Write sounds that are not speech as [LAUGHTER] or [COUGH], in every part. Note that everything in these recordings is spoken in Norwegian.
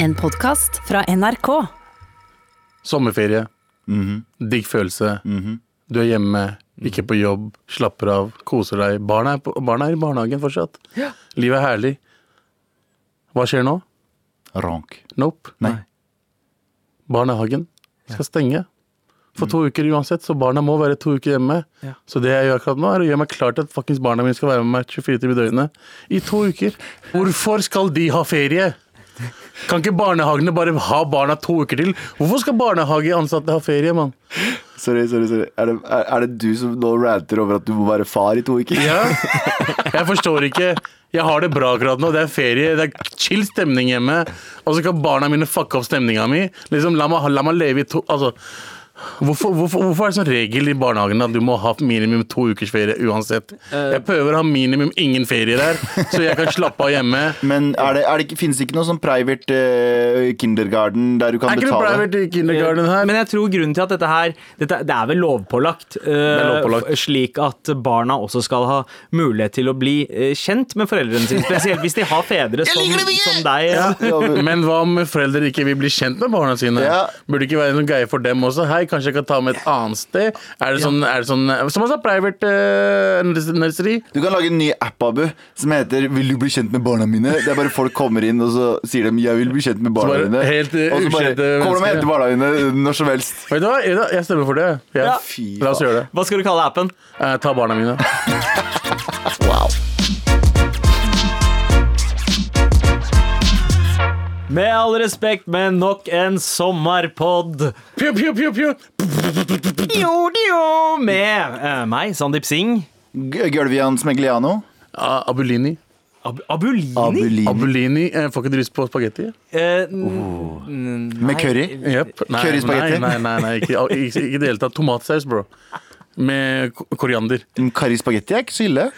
En podkast fra NRK. Sommerferie. Digg følelse. Du er hjemme, ikke på jobb, slapper av, koser deg. Barna er, på, barna er i barnehagen fortsatt. Livet er herlig. Hva skjer nå? Ronk. Nope. Nei. Barnehagen skal stenge. For to uker uansett, så barna må være to uker hjemme. Ja. Så det jeg gjør akkurat nå, er å gjøre meg klar til at barna mine skal være med meg 24 timer i døgnet i to uker. [LAUGHS] Hvorfor skal de ha ferie? Kan ikke barnehagene bare ha barna to uker til? Hvorfor skal barnehageansatte ha ferie, mann? Sorry, sorry, sorry. Er det, er, er det du som nå ranter over at du må være far i to uker? Ja. Jeg forstår ikke. Jeg har det bra akkurat nå. Det er ferie, det er chill stemning hjemme. Og så kan barna mine fucke opp stemninga mi. Liksom, la, meg, la meg leve i to Altså Hvorfor, hvorfor, hvorfor er det sånn regel i barnehagen at du må ha minimum to ukers ferie uansett? Jeg prøver å ha minimum ingen ferie der, så jeg kan slappe av hjemme. [LAUGHS] Men er det, er det finnes det ikke noe sånn private uh, kindergarten der du kan betale? Er ikke noe private kindergarten her? Men jeg tror grunnen til at dette her dette, Det er vel lovpålagt, uh, er lovpålagt. slik at barna også skal ha mulighet til å bli uh, kjent med foreldrene sine. Spesielt hvis de har fedre som, som deg. Ja, men- Men hva om foreldre ikke vil bli kjent med barna sine? Ja. Burde det ikke være en sånn greie for dem også? Hei, kanskje jeg kan ta med et annet sted? Er det sånn, er det sånn Som altså private uh, nursery? Du kan lage en ny app, Abu, som heter 'Vil du bli kjent med barna mine?' Det er bare folk kommer inn, og så sier de 'Jeg vil bli kjent med barna bare mine'. helt, eh, og så bare ukjente kommer de og mennesker. henter barna dine når som helst. Vet du hva? Jeg jeg stemmer for det. Ja. Ja. Fy La oss gjøre det. Hva skal du kalle appen? Eh, ta barna mine. Wow. Med all respekt, men nok en sommerpod. Pju, pju, pju, pju. Jo, jo, Med eh, meg, Sandeep Singh. G- Gulvian Smegliano. Ah, Abulini. Ab Abulini. Abulini. Abulini. eh, Får ikke du lyst på spagetti? Eh, n- Med curry. Yep. Nei, Curryspagetti? Nei, nei, nei, nei ikke, ikke, ikke i det hele tatt. Tomatsaus, bro. Med ko- koriander. Mm, Curry spagetti er ikke så ille.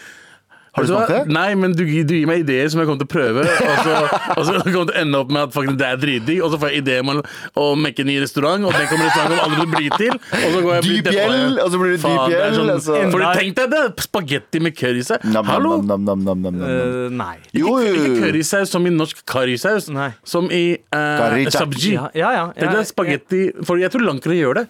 Har du smakt det? Nei, men du, du gir meg ideer som jeg kommer til å prøve, og så, og så kommer det til å ende opp med at faktisk det er dritdigg, og så får jeg ideer om å- å mekke en ny restaurant, og den kommer restauranten aldri til å bli til, og så går jeg Dyp gjeld, og så blir det dyp gjeld, Sånn, altså. For tenk deg det! Spagetti med currysaus. Hallo! nam, nam, nam, nam, nam, nam. eh, nei. Jo, jo, Ikke currysaus som i norsk currysaus, som i uh, sabji. Ja, ja. ja, spagetti For jeg tror lankere gjør det.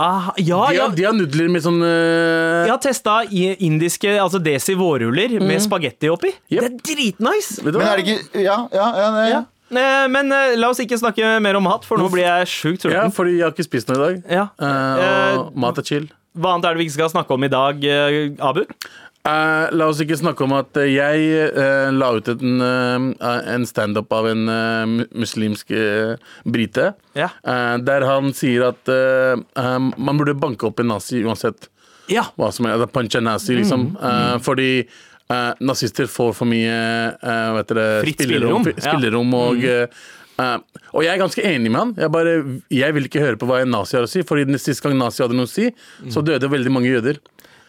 Ah, ja, De ja. har, de har nudler med sånn uh... Jeg har testa indiske altså desi vårruller med spagetti oppi. Yep. Det er dritnice! Vet Men er det ikke Ja, ja, ja, ja. Ja. Men uh, la oss ikke snakke mer om mat, for nå blir jeg sjukt Ja, fordi jeg har ikke spist noe i dag. Ja. Uh, og Eh, mat er chill. Hva annet er det vi ikke skal snakke om i dag, Abu? Eh, la oss ikke snakke om at eh, jeg eh, la ut en, uh, en standup av en uh, muslimsk uh, brite. Ja. eh, der han sier at eh, eh, man burde banke opp en nazi uansett Ja. hva som er. altså, Punch a nazi, liksom. Mm. fordi eh, nazister får for mye vet dere, Fritt spillerom, spillerom ja. og mm. Uh, og jeg er ganske enig med han. Jeg, bare, jeg vil ikke høre på hva en nazi har å si. Fordi den siste gang nazi hadde noe å si, så døde veldig mange jøder.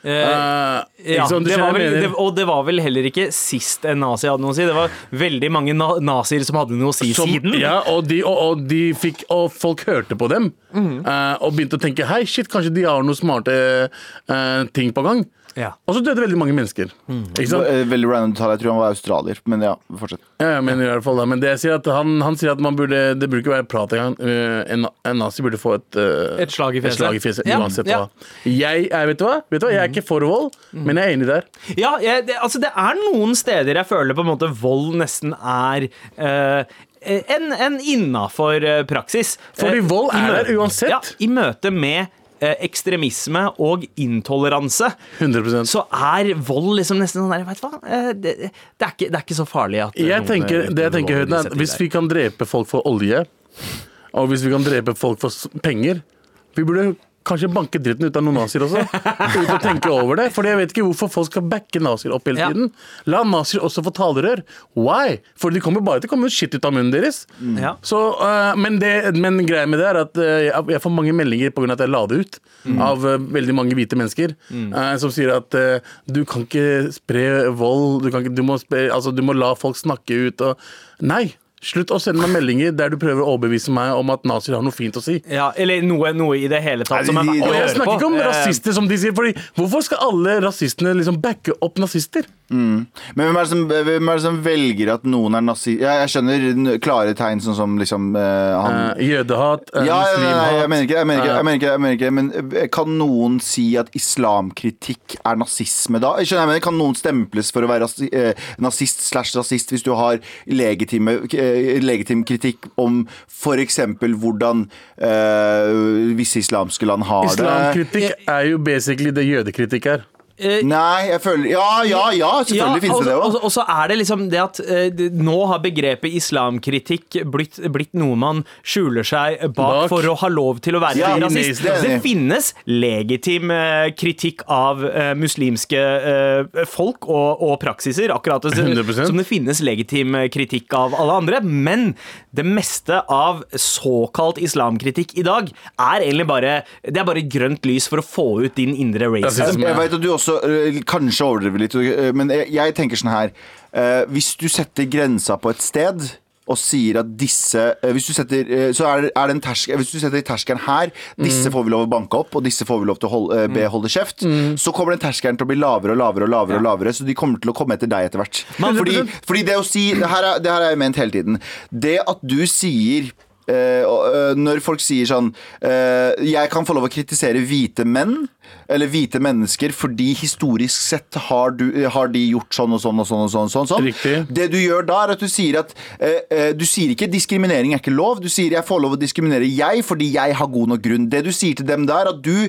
Eh, Eh, ja, ikke det var vel, det, og det var vel heller ikke sist en nazi hadde noe å si. Det var veldig mange na nazier som hadde noe å si Som- siden. Ja, og, de, og, og, de fikk, og folk hørte på dem. mm. eh, og begynte å tenke hei, shit, kanskje de har noen smarte eh, ting på gang. Ja. Og så døde veldig mange mennesker. Mm. Ikke sant? Veldig random tall. Jeg tror han var australier. Men ja, fortsett. Ja, jeg mener i hvert fall da. Men det jeg sier at han, han sier at man burde, det burde ikke være prat engang. Eh, en, en nazi burde få et, eh, Et slag i fjeset. slag i fjeset Ja, uansett ja. hva. Jeg er, vet du hva? Vet du hva? Jeg er ikke for vold, men jeg er enig der. Ja, jeg, det, altså det er noen steder jeg føler på en måte vold nesten er uh, en, en innafor praksis. Fordi vold er der uansett. Ja, I møte med ekstremisme og intoleranse, 100 så er vold liksom nesten sånn der, vet du hva? Eh, det, det, er ikke, det er ikke så farlig at eh, Jeg tenker, eh, det jeg tenker Høyden, er Hvis vi kan drepe folk for olje, og hvis vi kan drepe folk for penger Vi burde kanskje banke dritten ut av noen nazier også. Uten å tenke over det. For jeg vet ikke hvorfor folk skal backe nazier opp hele tiden. La nazier også få talerør. Why? For de kommer bare til å komme shit ut av munnen deres. Ja. Så, uh, men, det, men greia med det er at uh, jeg, får mange meldinger pga. at jeg la det ut. Av uh, veldig mange hvite mennesker øh, som sier at du kan ikke spre vold. Du, kan ikke, du, må spre, altså, du må la folk snakke ut. Og, nei! Slutt å sende meg meldinger der du prøver å overbevise meg om at nazier har noe fint å si. Ja, eller noe, noe i det hele tatt som jeg verdt Og jeg snakker ikke om Eh, rasister, som de sier. Fordi hvorfor skal alle rasistene liksom backe opp nazister? Men hvem er, det som, hvem er det som velger at noen er nazi... Ja, jeg skjønner klare tegn, sånn som liksom uh, han uh, jødehat, uh, ja, muslimhat. jeg mener ikke, jeg mener ikke, jeg mener ikke, jeg mener ikke Men kan noen si at islamkritikk er nazisme da? Jeg skjønner, jeg mener, Kan noen stemples for å være nazist slash rasist hvis du har legitime, legitim kritikk om f.eks. hvordan visse islamske land har det? Islamkritikk er jo basically det jødekritikk er. Nei, jeg føler Ja, ja, ja, selvfølgelig finnes det det og, òg. og, så er det liksom det at uh, nå har begrepet islamkritikk blitt, blitt noe man skjuler seg bak, Bak. for å ha lov til å være Ja, rasist. det det, Det finnes legitim uh, kritikk av muslimske folk og, og praksiser, akkurat som, 100%. som det finnes legitim kritikk av alle andre. Men det meste av såkalt islamkritikk i dag er egentlig bare Det er bare grønt lys for å få ut din indre racism. Jeg vet at du også øh, kanskje overdriver litt, øh, men jeg, jeg tenker sånn her øh, Hvis du setter grensa på et sted og sier at disse øh, Hvis du setter, så er, er det en tersk, Hvis du setter terskelen her Disse får vi lov å banke opp, og disse får vi lov til å holde, be holde kjeft. Så kommer den terskelen til å bli lavere og lavere, og lavere, og lavere så de kommer til å komme etter deg etter hvert. Fordi, fordi det å si Det her, er, det her jeg ment hele tiden. Det at du sier Eh, eh, når folk sier sånn eh, Jeg kan få lov å kritisere hvite menn eller hvite mennesker fordi historisk sett har, du, har de gjort sånn og sånn og sånn. og sånn, sånn, sånn. Det du gjør da, er at du sier at eh, eh, Du sier ikke diskriminering er ikke lov. Du sier jeg får lov å diskriminere jeg fordi jeg har god nok grunn. Det du sier til dem der, at du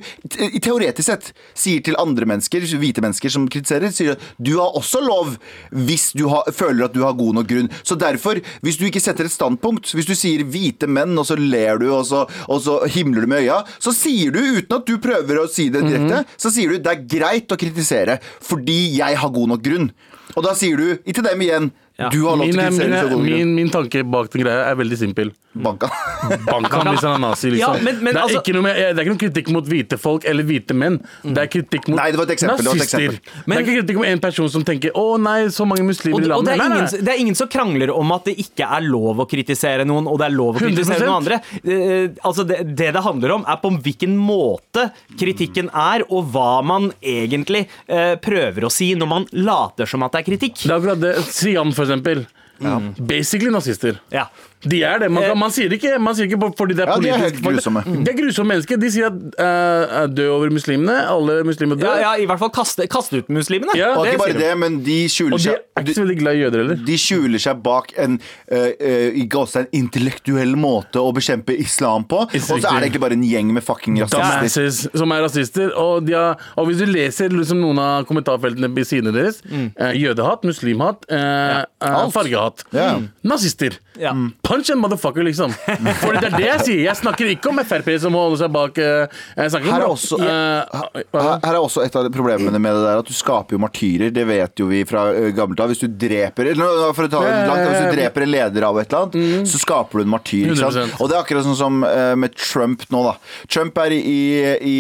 teoretisk sett sier til andre mennesker, hvite mennesker som kritiserer, sier at du har også lov hvis du har, føler at du har god nok grunn. Så derfor, hvis du ikke setter et standpunkt, hvis du sier hvite menn, og så ler du, og så, og så himler du med øya, så sier du, uten at du prøver å si det direkte, så sier du det er greit å kritisere fordi jeg har god nok grunn. Og da sier du ikke dem igjen Ja. du har lov til å kritisere min, min, min tanke bak den greia er veldig simpel. Banka. [LAUGHS] Banka han hvis han er nazi, liksom. Ja, men- men det, er altså- ikke noe med, det er ikke noe kritikk mot hvite folk eller hvite menn. Det er kritikk mot Nei, det var et eksempel, det var et nazister. eksempel. det er ikke kritikk mot en person som tenker 'Å nei, så mange muslimer Og, i og det, landet'. ingen, Nei, nei, det er ingen som krangler om at det ikke er lov å kritisere noen, og det er lov å kritisere 100%. noen andre. Eh, altså det, det det handler om, er på hvilken måte kritikken er, og hva man egentlig eh, prøver å si når man later som at det er kritikk. Det er akkurat det. Sian, for eksempel. Basically nazister. Ja. De er det. Man, kan, man sier det ikke, man sier det ikke fordi det er Ja, de er helt grusomme. De er grusomme mennesker. De sier at uh, dø over muslimene. Alle muslimer Ja, dør. ja, I hvert fall kaste, kaste ut muslimene. Ja, Og det ikke bare det, men de skjuler Og de seg er ikke så veldig glad i jøder heller. de skjuler seg bak en uh, uh, i intellektuell måte å bekjempe islam på. Og så er det egentlig bare en gjeng med fucking rasister. Ja, som er rasister. Og, de har, og hvis du leser liksom noen av kommentarfeltene på sidene deres eh, Jødehat, muslimhat, eh, eh, fargehat. Yeah. Nazister. Ja. Punch a motherfucker, liksom. Fordi det er det jeg sier. Jeg snakker ikke om Frp som holder seg bak eh, Jeg snakker Her er også- eh. Her, her er også et av problemene med det der at du skaper jo martyrer. Det vet jo vi fra ø, gammelt av. Hvis du dreper for å ta det langt, hvis du dreper en leder av et eller annet, så skaper du en martyr. Ikke sant? Og det er akkurat sånn som med Trump nå, da. Trump er i, i,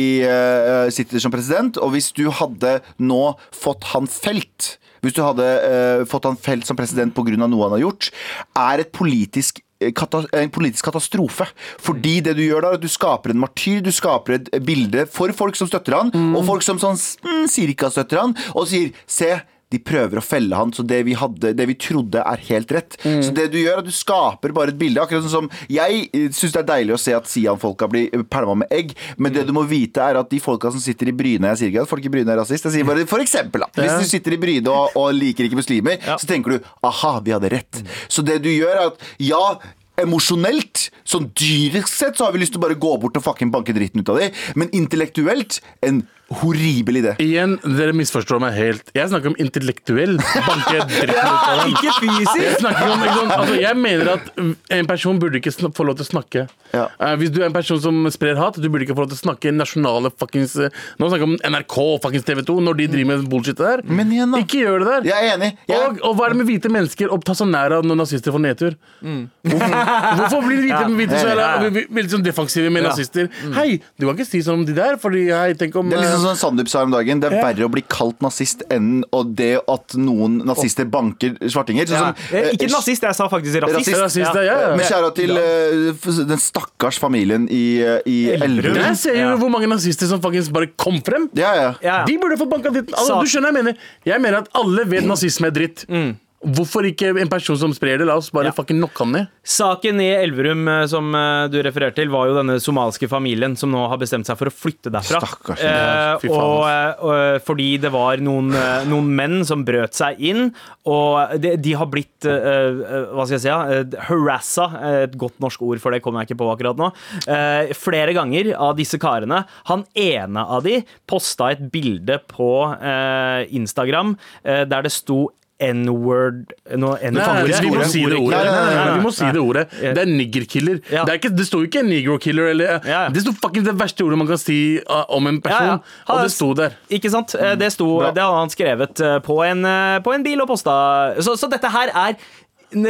sitter som president, og hvis du hadde nå fått han felt hvis du hadde uh, fått han felt som president pga. noe han har gjort, er et politisk en politisk katastrofe. Fordi det du gjør da, at du skaper en martyr, du skaper et bilde for folk som støtter han, og folk som sånn mm, cirka støtter han, og sier se, de prøver å felle han, så det vi, hadde, det vi trodde er helt rett. Så det du gjør, er at du skaper bare et bilde. Akkurat sånn som Jeg syns det er deilig å se at Sian-folka blir pælma med egg, men det du må vite, er at de folka som sitter i Bryne Jeg sier ikke at folk i Bryne er rasist, jeg sier bare for eksempel, da. Hvis du sitter i Bryne og, og liker ikke muslimer, så tenker du aha, vi hadde rett. Så det du gjør, er at ja Emosjonelt, sånn dyrisk sett, så har vi lyst til å bare gå bort og fucking banke dritten ut av dem. Men intellektuelt, en horribel idé. Igjen, dere misforstår meg helt. Jeg snakker om intellektuell banke dritten ut av dem. [LAUGHS] Ikke fysisk! Jeg, snakker om, ikke sant, altså, jeg mener at en person burde ikke sn- få lov til å snakke. Ja. Eh, hvis du er en person som sprer hat, du burde ikke få lov til å snakke i nasjonale fuckings eh, Nå snakker jeg om NRK og fuckings TV 2 når de driver med bullshit der. Men igjen, da. Ikke gjør det der. Jeg er enig. Jeg, Og, og hva er det med hvite mennesker å ta så nær av når nazister får nedtur? Hvorfor, hvorfor blir hvite, hvite så jævla- veldig sånn defensive med Ja. nazister? Hei, du kan ikke si sånn om de der, fordi hei, tenk om det er liksom eh, sånn som Sandeep sa om dagen, det er verre å bli kalt nazist enn og det at noen nazister banker svartinger. Sånn Ja. Eh, eh, Ikke nazist, jeg sa faktisk rasist. Rasist. Rasist, ja, ja. Men kjære til eh, den stakkars familien i, eh, i Elverum. Jeg ser jo Ja. hvor mange nazister som faktisk bare kom frem. Ja, ja. Ja. De burde få banka ditt altså, Du skjønner jeg mener Jeg mener at alle vet nazisme er dritt. Hvorfor ikke en person som sprer det? La oss bare Ja. fucking knocke ham ned. Saken i Elverum eh, som eh, du refererte til, var jo denne somaliske familien som nå har bestemt seg for å flytte derfra. Stakkars, Eh, fy og, eh, og, fordi det var noen, eh, noen menn som brøt seg inn, og de, de har blitt eh, eh, Hva skal jeg si? eh, harassa, eh, et godt norsk ord for det kommer jeg ikke på akkurat nå. eh, flere ganger av disse karene. Han ene av de posta et bilde på eh, Instagram eh, der det sto N-word noe N Nei, faktisk vi må si det ordet. Nei, vi må si det ordet. Det er niggerkiller. Ja. Det, er ikke- det sto ikke negrokiller. Eller, Ja. Det sto fucking det verste ordet man kan si uh, om en person, Ja, ja. Og det sto der. Ikke sant? Eh, Det, sto, det hadde han skrevet eh, på en, eh, på en bil og posta. Så, så dette her er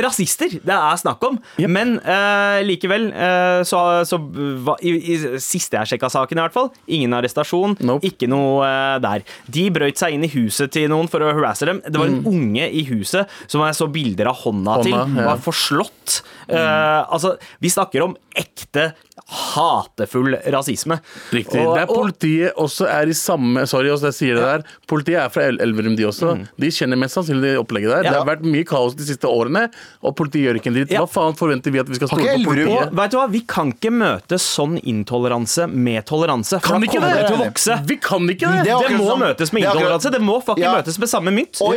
rasister det er snakk om. Men uh, likevel, uh, så, så hva- i, i, siste jeg sjekka saken, i hvert fall, ingen arrestasjon. Nope. Ikke noe uh, der. De brøt seg inn i huset til noen for å harasse dem. Det var en unge i huset som jeg så bilder av hånda, Hånda, til. ja. Var forslått. Eh, altså, vi snakker om ekte hatefull rasisme. Riktig. Og- det er og- Politiet også er i samme Sorry, også, jeg sier det der. Politiet er fra El Elverum, de også. De kjenner mest sannsynlig det opplegget der. Mm. Ja. Det har vært mye kaos de siste årene, og politiet gjør ikke en dritt. Ja. Hva faen forventer vi at vi skal stole på politiet? Og vet du hva, Vi kan ikke møte sånn intoleranse med toleranse. For Kan da ikke kommer det? det til å vokse. Vi kan ikke det! Det Det må sånn. møtes med er intoleranse. Det må fucking Ja. møtes med samme mynt. Og,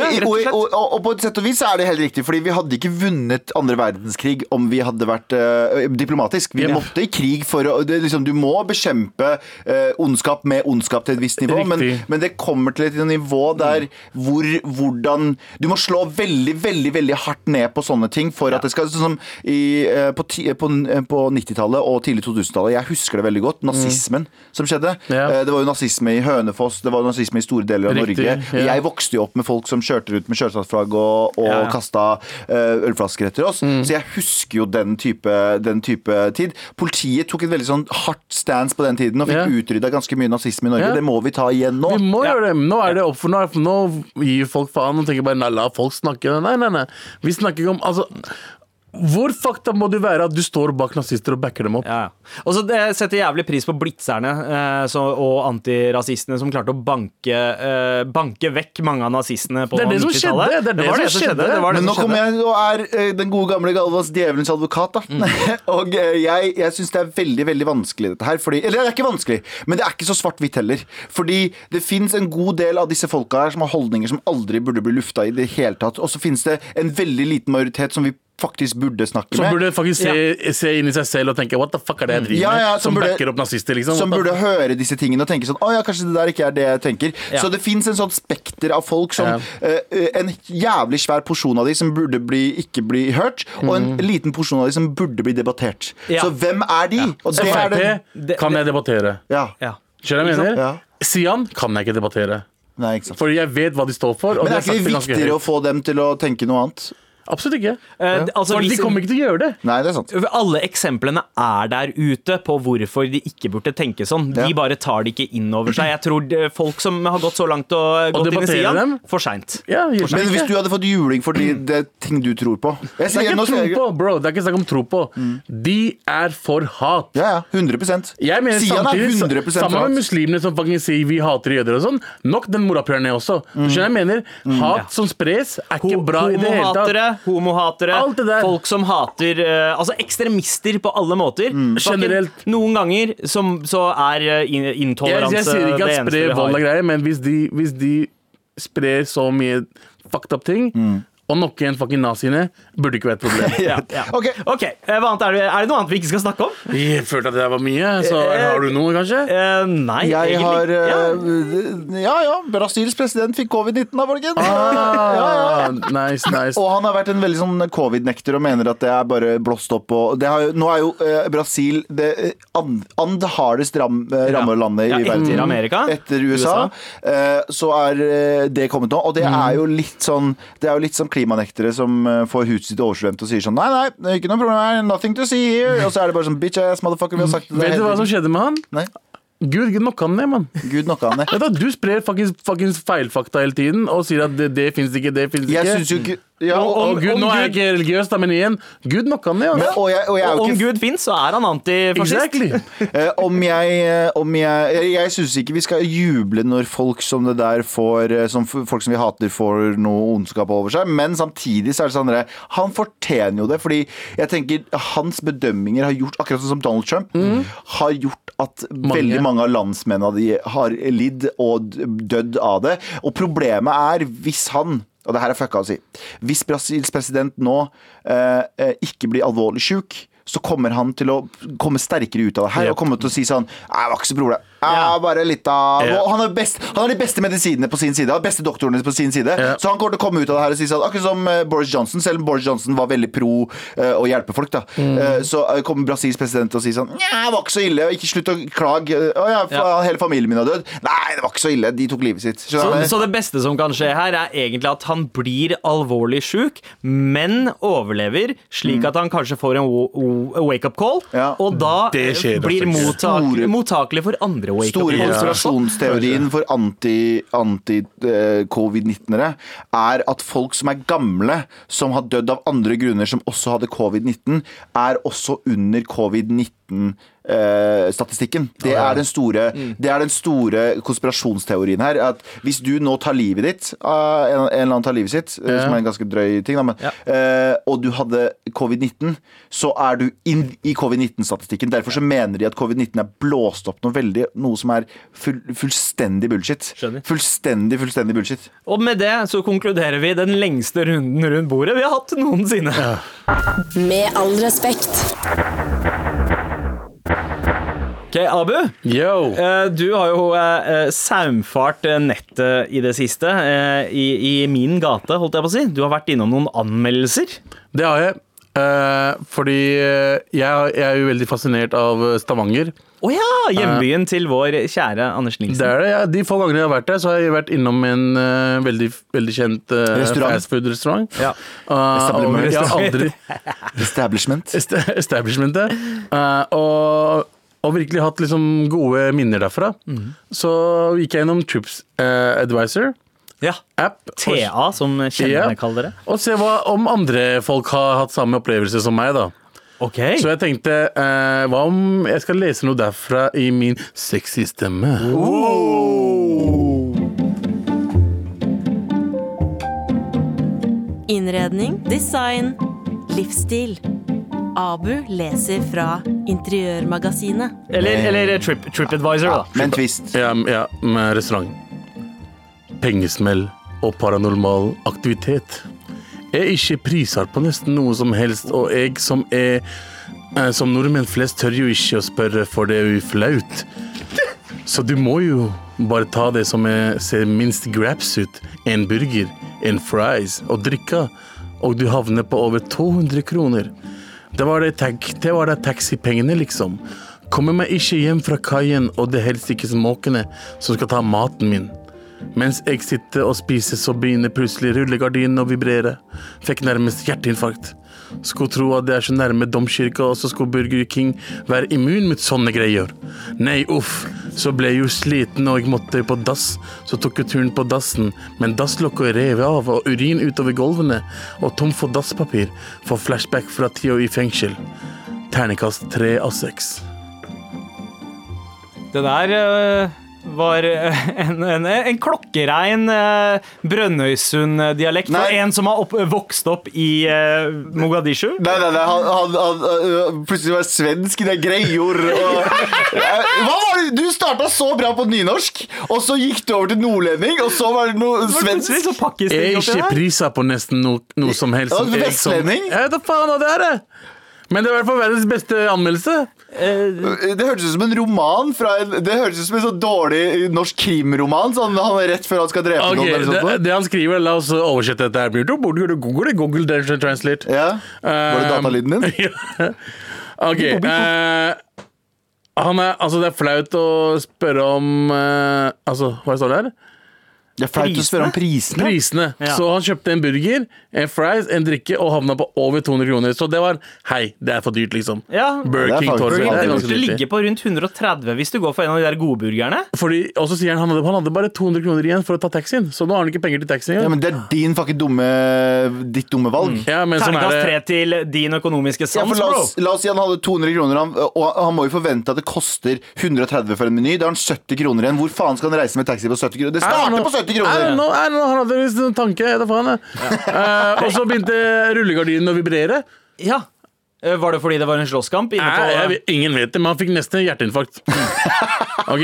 og, og på et sett og vis er det helt riktig, fordi vi hadde ikke vunnet andre verdenskrig om vi hadde vært eh, diplomatisk. Vi Ja. måtte i krig for å det, er liksom, Du må bekjempe eh, ondskap med ondskap til et visst nivå, men, Riktig. men det kommer til et nivå der hvor hvordan Du må slå veldig, veldig veldig hardt ned på sånne ting for at det skal Sånn som i, eh, på, ti- på, på 90-tallet og tidlig 2000-tallet, jeg husker det veldig godt, nazismen som skjedde. Ja. Eh, Det var jo nazisme i Hønefoss, det var jo nazisme i store deler av Riktig, Norge. ja. Jeg vokste jo opp med folk som kjørte rundt med sjølsagt-flagg og, og Ja, ja. kasta eh, ølflasker etter oss. Mm. Så jeg husker jo den type, den type tid. Politiet tok et veldig sånn hardt stance på den tiden og fikk Ja. utrydda ganske mye nazisme i Norge. Ja. Det må vi ta igjen nå. Vi må Ja. gjøre det. Nå er det opp for nå, nå gir folk faen og tenker bare nei, la folk snakke. Nei, nei, nei. Vi snakker ikke om Altså, hvor fakta må du være at du står bak nazister og backer dem opp? Ja. Og så det setter jævlig pris på blitzerne eh, så, og antirasistene som klarte å banke, eh, banke vekk mange av nazistene på Det er det som 90-tallet. skjedde, det er det var som skjedde. Det var det Men nå kommer jeg og er eh, den gode gamle Galvas djevelens advokat. da Mm. [LAUGHS] Og eh, jeg, jeg syns det er veldig veldig vanskelig, dette her. Fordi, eller det er ikke vanskelig, men det er ikke så svart-hvitt heller. Fordi det fins en god del av disse folka her som har holdninger som aldri burde bli lufta i det hele tatt. Og så fins det en veldig liten majoritet som vi faktisk burde snakke med. Som burde faktisk se, se inn i seg selv og tenke what the fuck er det jeg driver Ja, ja, med? som Som, burde- backer opp nazister, liksom. som burde høre disse tingene og tenke sånn Å ja, kanskje det der ikke er det jeg tenker. Ja. Så det fins en sånn spekter av folk som Ja. eh, En jævlig svær porsjon av de som burde bli, ikke bli hørt, og en liten porsjon av de som burde bli debattert. Ja. Så hvem er de? Og det er Frp det- kan jeg debattere. ja. Ja. Skjønner du hva jeg mener? Ja. Sian kan jeg ikke debattere. Nei, ikke sant. Fordi jeg vet hva de står for. Og Men er ikke det viktigere å få dem til å tenke noe annet? Absolutt ikke. Eh, altså, For de kommer ikke til å gjøre det. Nei, det er sant. Alle eksemplene er der ute på hvorfor de ikke burde tenke sånn. De Ja. bare tar det ikke inn over seg. Jeg tror det, folk som har gått så langt og gått inn i debattere sida, dem? for seint. Ja, Men hvis ikke. du hadde fått juling for de, det ting du tror på jeg Det er ikke tro sier jeg- på, bro. Det er ikke snakk om tro på. De er for hat. Ja, ja. 100 Jeg mener Sian er samtidig, 100 Sammen hat. med muslimene som faktisk sier vi hater jøder og sånn, nok den morapuleren også. Mm. Du skjønner jeg mener? Hat som spres, er ikke bra i det hele tatt. Homohatere, homohatere, Alt det der. folk som hater uh, Altså ekstremister på alle måter. Mm. Generelt. Noen ganger som, så er eh, in- Jeg, intoleranse jeg sier ikke at spre vold og er greie, men hvis de, hvis de sprer så mye fucked up ting, og nok en fucking naziene, burde ikke være et problem. [LAUGHS] Ja, ja. [LAUGHS] Ok. Ok, eh, hva annet er, det, er det noe annet vi ikke skal snakke om? Jeg følte at det var mye, så Eh, har du noe, kanskje? Eh, nei, Jeg egentlig. har ja. eh, Ja ja, Brasils president fikk covid-19 da, folkens. Ah, nice, nice. Og han har vært en veldig sånn covid-nekter og mener at det er bare blåst opp. Og det har nå er jo eh, Brasil det eh, and, and hardest ram, rammelandet Ja, i etter verden. Amerika. Etter USA. USA. så er det kommet nå. Og det er jo litt sånn Det er jo litt som klimanektere som eh, får huset sitt oversvømt og sier sånn Nei, nei, det er ikke noe problem her. Nothing to see here. Og så er det bare sånn bitch ass motherfucker, vi har sagt det. Vet du hva som skjedde med han? Nei. Gud knocka han ned, mann. Gud knocka han ned. Du, du sprer fuckings, fuckings feilfakta hele tiden og sier at det, det fins ikke, det fins ikke. Jeg synes jo Gud ja, og, og, og, Gud, om nå er jeg ikke religiøs, da, men igjen, Gud nok han men, Altså. og, jeg, og jeg er jo om ikke Gud fins, så er han antifascist. Exactly. uh, [LAUGHS] om jeg, eh, om jeg Jeg, jeg syns ikke vi skal juble når folk som det der får eh, Som folk som vi hater, får noe ondskap over seg, men samtidig så er det sånn at Han fortjener jo det, fordi jeg tenker hans bedømminger har gjort Akkurat sånn som Donald Trump har gjort at veldig mange av landsmennene de har lidd og dødd av det. Og problemet er hvis han og det her er fucka å si. Hvis Brasils president nå eh, eh, ikke blir alvorlig sjuk, så kommer han til å komme sterkere ut av det her og komme til å si sånn «Nei, Det var ikke så problem. Ja, bare litt av Ja. Han, har best, han har de beste medisinene på sin side. Han har de beste doktorene på sin side. Ja. Så han kommer til å komme ut av det her og si sånn Akkurat som eh, Boris Johnson, selv om Boris Johnson var veldig pro uh, å hjelpe folk, da. Mm. Uh, så kommer Brasils president og sier sånn Nja, det var ikke så ille. Ikke slutt å klage. Å ja, Ja. hele familien min har dødd. Nei, det var ikke så ille. De tok livet sitt. Så, så det beste som kan skje her, er egentlig at han blir alvorlig sjuk, men overlever, slik at han kanskje får en wake-up call, Mm. Ja. og da blir mottak mottakelig for andre wake-up Store calls. konspirasjonsteorien for anti-covid-19-ere er at folk som er gamle, som har dødd av andre grunner, som også hadde covid-19, er også under covid-19-statistikken. Det, er den store- det er den store konspirasjonsteorien her. At hvis du nå tar livet ditt, ah, en, en eller annen tar livet sitt, eh, som er en ganske drøy ting, da, men, Ja. eh, og du hadde covid-19, så er du inn i covid-19-statistikken. Derfor så mener de at covid-19 er blåst opp noe veldig, noe som er full, fullstendig bullshit. Skjønner. Fullstendig, fullstendig bullshit. Og med det så konkluderer vi den lengste runden rundt bordet vi har hatt noensinne. Med all respekt. Ok, Abu, Yo. eh, du har jo eh, saumfart eh, nettet i det siste. I, I min gate, holdt jeg på å si. Du har vært innom noen anmeldelser. Det har jeg. Eh, fordi jeg, jeg er jo veldig fascinert av Stavanger. Å ja! Hjembyen til vår kjære Anders Det er det, ja. De få gangene jeg har vært der, så har jeg vært innom en veldig, veldig kjent uh, Restaurant. fastfood-restaurant. Ja. Uh, Establishment. aldri [LAUGHS] Establishment. est- Establishmentet. Uh, og, og virkelig hatt liksom gode minner derfra. Så gikk jeg gjennom Trips uh, Advisor ja. app. og- TA, som kjennerne Ja. kaller det. Og se hva, om andre folk har hatt samme opplevelse som meg, da. Okay. Så jeg tenkte, eh, hva om jeg skal lese noe derfra i min sexy stemme? Innredning, design, livsstil. Abu leser fra Interiørmagasinet. Eller, eller Trip, TripAdvisor, da. Med en twist. Ja, ja, med restaurant. Pengesmell og paranormal aktivitet. Er ikke priser på nesten noe som helst, og jeg som er eh, Som nordmenn flest tør jo ikke å spørre, for det er jo flaut. Så du må jo bare ta det som er, ser minst grabs ut. En burger, en fries og drikke. og du havner på over 200 kroner. Det var det, det var taxipengene, liksom. Kommer meg ikke hjem fra kaien, og det helst ikke småkene som skal ta maten min. Mens jeg sitter og spiser, så begynner plutselig rullegardinen å vibrere. Fikk nærmest hjerteinfarkt. Skulle tro at det er så nærme domkirka, og så skulle Burger King være immun mot sånne greier. Nei, uff. Så ble jeg jo sliten, og jeg måtte på dass. Så tok jeg turen på dassen, men dasslokket rev av, og urin utover gulvene, og tom for dasspapir. For flashback fra tida i fengsel. Ternekast tre av seks. Det der eh, var eh, en, en, en klokkerein uh, Brønnøysund-dialekt for en som har opp, vokst opp i uh, Mogadishu. Nei, nei, nei, han, han, han øh, plutselig var svensk i det greior og Eh, Hva var det? Du starta så bra på nynorsk, og så gikk du over til nordlending, og så var det noe svensk. Jeg er ikke prisa på nesten noe, noe som helst. Vestlending? Ja, da faen det er, det. Men det er i hvert fall verdens beste anmeldelse. Det hørtes ut som en roman en, Det hørtes ut som en så dårlig norsk krimroman. Sånn han er rett før han skal drepe Ok, noen. Eller sånt. det han skriver, la oss oversette dette her. Google, Google, Google Translate. Ja. Var det datalyden din? [LAUGHS] Ja. OK. Uh, han er, altså, det er flaut å spørre om uh, Altså, hva står det her? Det er flaut å spørre om prisene. Prisene. Ja. Så han kjøpte en burger, en fries, en drikke og havna på over 200 kroner. Så det var Hei, det er for dyrt, liksom. Ja, Burger er King faktisk- Det burde ligge på rundt 130 hvis du går for en av de der godburgerne. Fordi, og så sier han han hadde, han hadde bare 200 kroner igjen for å ta taxien. Så nå har han ikke penger til taxien. Ja, men Det er din fucking dumme ditt dumme valg. Ja, men sånn Terningkast er tre til din økonomiske Ja, sans, for la, bro. oss, la oss si han hadde 200 kroner, han, og han må jo forvente at det koster 130 for en meny. Da har han 70 kroner igjen. Hvor faen skal han reise med taxi på 70 kroner? Det starter på 70 I don't kroner! know, I don't know, Han hadde en en tanke. Jeg vet faen. jeg. Eh, og så begynte rullegardinen å vibrere. Ja. Eh, Var det fordi det var en slåsskamp? inne Nei, jeg, vet- ingen vet det, men han fikk nesten hjerteinfarkt. [LAUGHS] Ok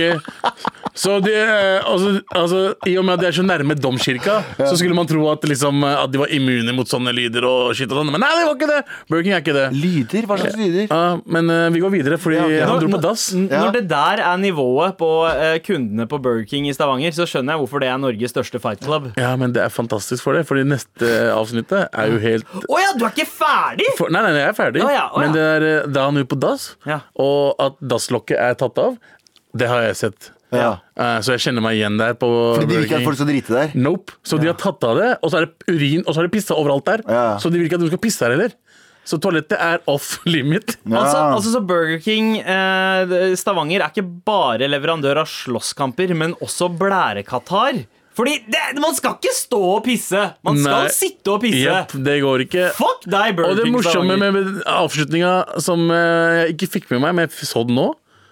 Så det, eh, altså, altså, I og med at de er så nærme domkirka, så skulle man tro at, liksom, eh, at de var immune mot sånne lyder og shit og sånn. Men nei, det var ikke det! Burger King er ikke det. Lyder? Hva slags lyder? Ja, men uh, vi går videre, fordi Ja, okay. han dro på dass. n- Ja. Når det der er nivået på uh, kundene på Burger King i Stavanger, så skjønner jeg hvorfor det er Norges største fight club. Ja, men det er fantastisk for det, fordi neste avsnittet er jo helt Å ja, du er ikke ferdig?! for, Nei, nei, jeg er ferdig. Oh, ja, oh, ja. Men det er da han er på dass, Ja. og at dasslokket er tatt av, det har jeg sett. Ja. Eh, så jeg kjenner meg igjen der. på Fordi de vil ikke at folk skal drite der. Nope. Så de har tatt av det, og så er det urin, og så er det pissa overalt der. Ja. Så de vil ikke at du skal pisse der heller. Så toalettet er off [LAUGHS] limit. Ja. Altså, altså så Burger King eh, Stavanger er ikke bare leverandør av slåsskamper, men også blærekatar. Fordi det, man skal ikke stå og pisse! Man skal Nei. sitte og pisse. Yep, det går ikke. Fuck deg, Og det morsomme Stavanger. med avslutninga som eh, jeg ikke fikk med meg, men jeg så den nå,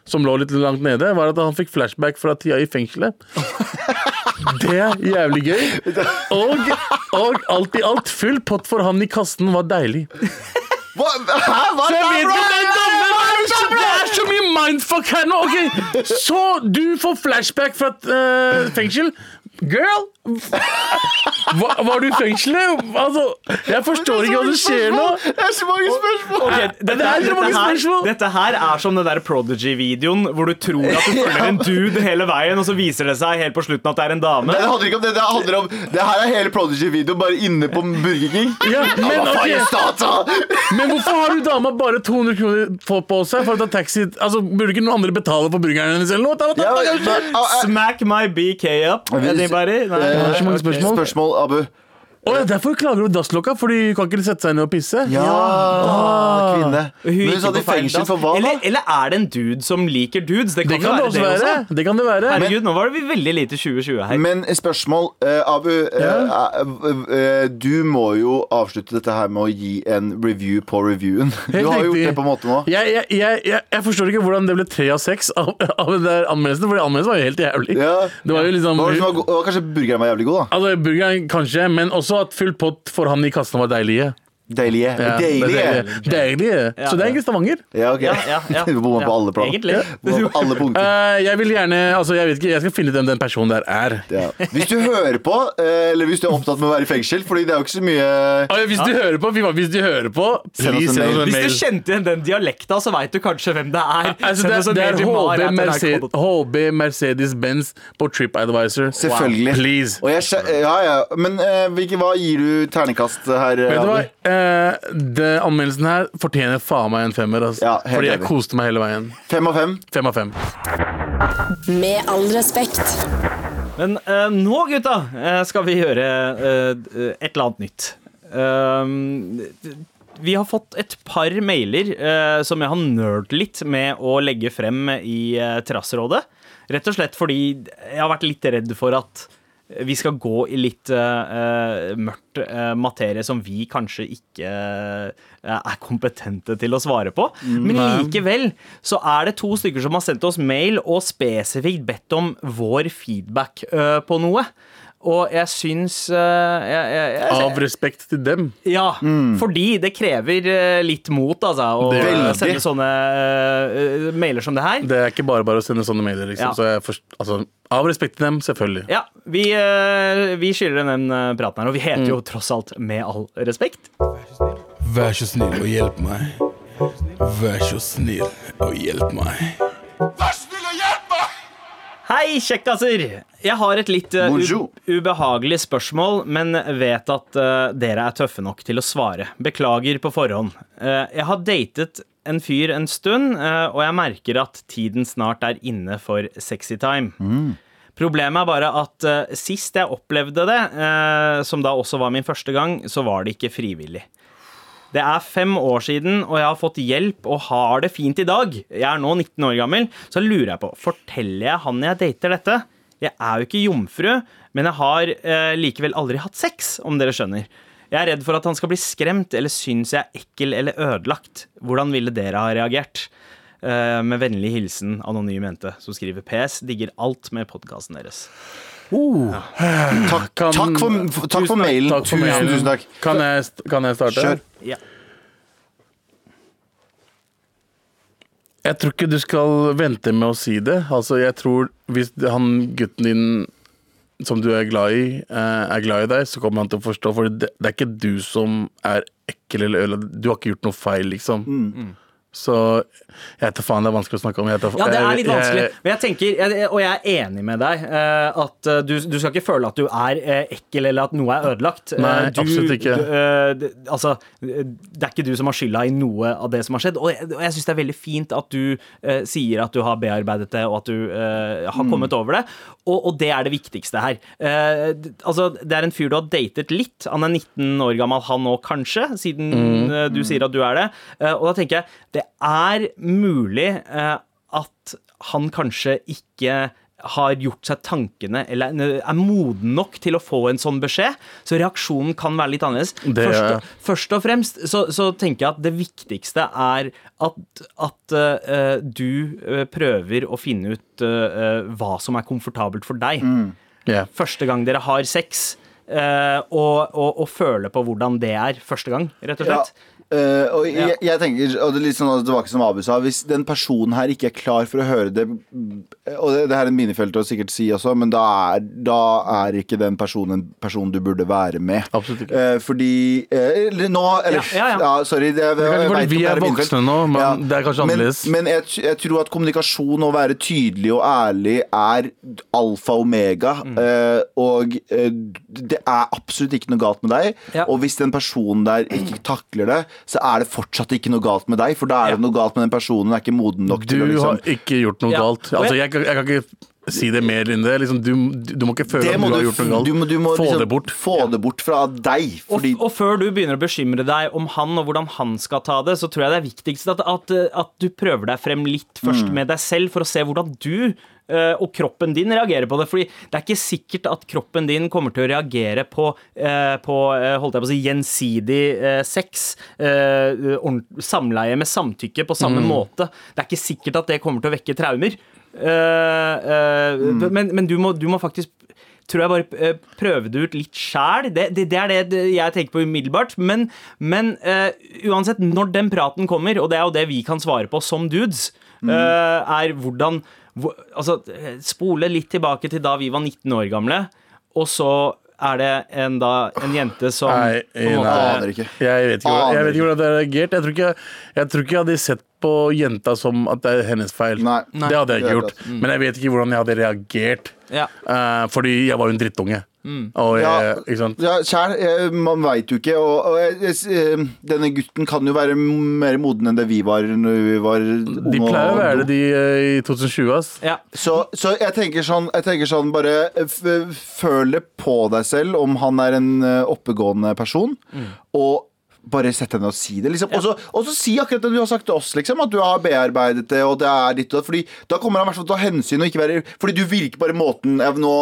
som lå litt langt nede, var at han fikk flashback fra tida i fengselet. [LAUGHS] Det er jævlig gøy. Og, og alt i alt, full pott for han i kassen var deilig. Hva, hæ? Hva er det, bro? det er så- mye mindfuck her nå. Okay. Så du får flashback fra et eh, fengsel. Girl! Hva, var du i fengselet? Altså, jeg forstår ikke hva som skjer nå. Det er så mange spørsmål! Okay, dette, Det er så dette, her, spørsmål. dette her er som den der Prodigy-videoen hvor du tror at du følger en [LAUGHS] dude hele veien, og så viser det seg helt på slutten at det er en dame. Det handler ikke om det. Det handler om Det her er hele Prodigy-videoen bare inne på Burger King. Ja, men, Hva faen er ok, stata? men hvorfor har du dama bare 200 kroner på, på seg for å ta taxi? Altså, Burde ikke noen andre betale for burgeren hennes eller noe? Smack my BK up. Anybody? Nei. eh, har så mange spørsmål. Spørsmål, Abu. Å ja, Derfor klager du dasslokka, for du kan ikke sette seg ned og pisse? Ja, ah, kvinne. Hun Men hun satt i fengsel for hva, da? eller, eller er det en dude som liker dudes? Det kan, Det kan det også være. Det være. også. Det kan det være. Herregud, nå var det veldig lite 2020 her. Men spørsmål, uh, Abu. Uh, uh, eh, du må jo avslutte dette her med å gi en review på reviewen. Du har jo gjort det på en måte nå. Jeg, jeg, jeg, jeg, jeg forstår ikke hvordan det ble tre av seks av, av den der anmeldelsen, for anmeldelsen var jo helt jævlig. Ja. Det var jo liksom var var Kanskje burgeren var jævlig god, da. Altså, Burgeren kanskje, men også at full pott for han i kassen var deilige. Deilige. Ja, Deilige. deilige. deilige. Så det er egentlig Stavanger. Ja, ok. Ja, ja, ja. [LAUGHS] Du bomma på alle plan. egentlig. På alle punkter. Uh, jeg vil gjerne Altså, jeg vet ikke, jeg skal finne ut hvem den personen der er. Ja. Hvis du hører på, eh, eller hvis du er opptatt med å være i fengsel, Fordi det er jo ikke så mye uh, hvis du hører på, hvis du hører på Send oss en mail. Hvis du kjente igjen den dialekta, så veit du kanskje hvem det er. Altså, Send det, det er HB. Mercedes, HB Mercedes-Benz på TripAdvisor. Selvfølgelig. Please. Og jeg, ja, ja. Men uh, hvilke, hva gir du ternekast her? Vet du hva? Eh, det, anmeldelsen her fortjener faen meg en femmer. Altså. Ja, helt Fordi jeg enig. koste meg hele veien. Fem av fem? Fem av fem. Med all respekt. Men eh, nå, gutta, eh, skal vi gjøre eh, et eller annet nytt. Um, vi har fått et par mailer eh, som jeg har nerd litt med å legge frem i uh, Trassrådet. Rett og slett fordi jeg har vært litt redd for at vi skal gå i litt eh, mørkt uh, materie som vi kanskje ikke uh, er kompetente til å svare på. Men likevel så er det to stykker som har sendt oss mail og spesifikt bedt om vår feedback på noe. Og jeg syns eh, jeg, jeg, jeg, Av respekt til dem. ja, fordi det krever eh, litt mot, altså, å sende sånne uh, mailer som det her. Det er ikke bare bare å sende sånne mailer. Liksom. Ja. Så jeg forst, altså, av respekt til dem, selvfølgelig. Ja, vi, uh, vi skylder den praten her, og vi heter jo tross alt Med all respekt. Vær så snill og hjelp meg. Vær så snill og hjelp meg. Hei, kjekkaser! Jeg har et litt eh, ubehagelig spørsmål, men vet at uh, dere er tøffe nok til å svare. Beklager på forhånd. Uh, jeg har datet en fyr en stund, og jeg merker at tiden snart er inne for sexy time. Problemet er bare at sist jeg opplevde det, som da også var min første gang, så var det ikke frivillig. Det er fem år siden, og jeg har fått hjelp og har det fint i dag. Jeg er nå 19 år gammel, så lurer jeg på Forteller jeg han jeg dater dette? Jeg er jo ikke jomfru, men jeg har eh, likevel aldri hatt sex, om dere skjønner. Jeg er redd for at han skal bli skremt eller synes jeg er ekkel eller ødelagt. Hvordan ville dere ha reagert? Eh, med vennlig hilsen Anonym jente, som skriver PS. Digger alt med podkasten deres. Takk, Kan- takk for, for, takk for mailen. Takk for tusen, mailen. tusen takk. Kan jeg, kan jeg starte? Kjør. Ja. Jeg tror ikke du skal vente med å si det. Altså, jeg tror Hvis han gutten din som du er glad i, eh, er glad i deg, så kommer han til å forstå. For det, det er ikke du som er ekkel eller ødelagt. Du har ikke gjort noe feil, liksom. Mm. Så jeg vet da faen, det er vanskelig å snakke om. Ja, det er litt vanskelig. Men jeg tenker, og jeg er enig med deg, eh, at eh, du, du skal ikke føle at du er eh, ekkel eller at noe er ødelagt. Nei, du, absolutt ikke. Du, altså, det er ikke du som har skylda i noe av det som har skjedd. Og jeg, og jeg syns det er veldig fint at du uh, sier at du har bearbeidet det, og at du uh, har Mm. kommet over det. Og, og det er det viktigste her. Uh, altså, det er en fyr du har datet litt. Han er 19 år gammel, han òg, kanskje, siden Mm. du sier at du er det. Og da tenker jeg det er mulig eh, at han kanskje ikke har gjort seg tankene eller er moden nok til å få en sånn beskjed. Så reaksjonen kan være litt annerledes. Det- Først, først og fremst så, så tenker jeg at det viktigste er at, at uh, du eh, prøver å finne ut uh, hva som er komfortabelt for deg. Ja. Første gang dere har sex. Uh, og, og, og føle på hvordan det er første gang, rett og Ja. Eh, og jeg, jeg tenker, og det er litt sånn tilbake som Abu sa Hvis den personen her ikke er klar for å høre det Og det, det her er en minefelt å sikkert si også, men da er, da er ikke den personen en person du burde være med. Absolutt ikke. Eh, fordi eh, Eller nå eller, Ja, ja, ja. Sorry. Det, Det er jeg fordi vi er voksne nå, men det er kanskje annerledes. Men jeg, jeg tror at kommunikasjon og være tydelig og ærlig er alfa og omega. Mm. eh, og eh, det er absolutt ikke noe galt med deg. Ja. Og hvis den personen der ikke takler det, så er det fortsatt ikke noe galt med deg. For da er det noe galt med den personen. Den er ikke moden nok Du til å liksom har ikke gjort noe Ja. galt. Altså, jeg- jeg, kan- jeg kan ikke si det mer enn det. Liksom, du, du må ikke føle det at du har gjort noe galt. du må, du må Få liksom det bort. Få det bort fra deg. Og, Fordi og før du begynner å bekymre deg om han og hvordan han skal ta det, så tror jeg det er viktigst at, at, at du prøver deg frem litt først Mm. med deg selv, for å se hvordan du uh, og kroppen din reagerer på det. Fordi det er ikke sikkert at kroppen din kommer til å reagere på, uh, på eh, holdt jeg på å si, gjensidig uh, sex, eh, samleie med samtykke på Mm. samme måte. Det er ikke sikkert at det kommer til å vekke traumer. Eh, eh, Mm. Men, men du, må, du må faktisk tror jeg bare eh, prøve det ut litt sjæl. Det, det, det er det jeg tenker på umiddelbart. Men, men uansett, når den praten kommer, og det er jo det vi kan svare på som dudes, Mm. er hvordan hvor, Altså, spole litt tilbake til da vi var 19 år gamle, og så er det en, da, en jente som Nei, en nei. aner ikke. Jeg vet ikke, jeg vet ikke hvordan det er reagert. Jeg tror ikke jeg, tror ikke jeg hadde sett på jenta som at det er hennes feil. Nei. Det hadde jeg ikke gjort. Men jeg vet ikke hvordan jeg hadde reagert. Ja. Eh, fordi jeg var jo en drittunge. Og Ja. ikke sant? Ja, kjær, eh, man veit jo ikke. Og, og eh, denne gutten kan jo være mer moden enn det vi var når vi var unge. De pleier å være det, de eh, i 2020, ass. ja. Så, så jeg tenker sånn, jeg tenker sånn bare eh, føl det på deg selv om han er en eh, oppegående person, og bare sett henne og si det. Liksom. Så, og så si akkurat det du har sagt til oss, liksom, at du har bearbeidet det. Og det er ditt, og fordi Da kommer han i hvert fall til å ta hensyn. Og ikke være, fordi du virker bare måten Nå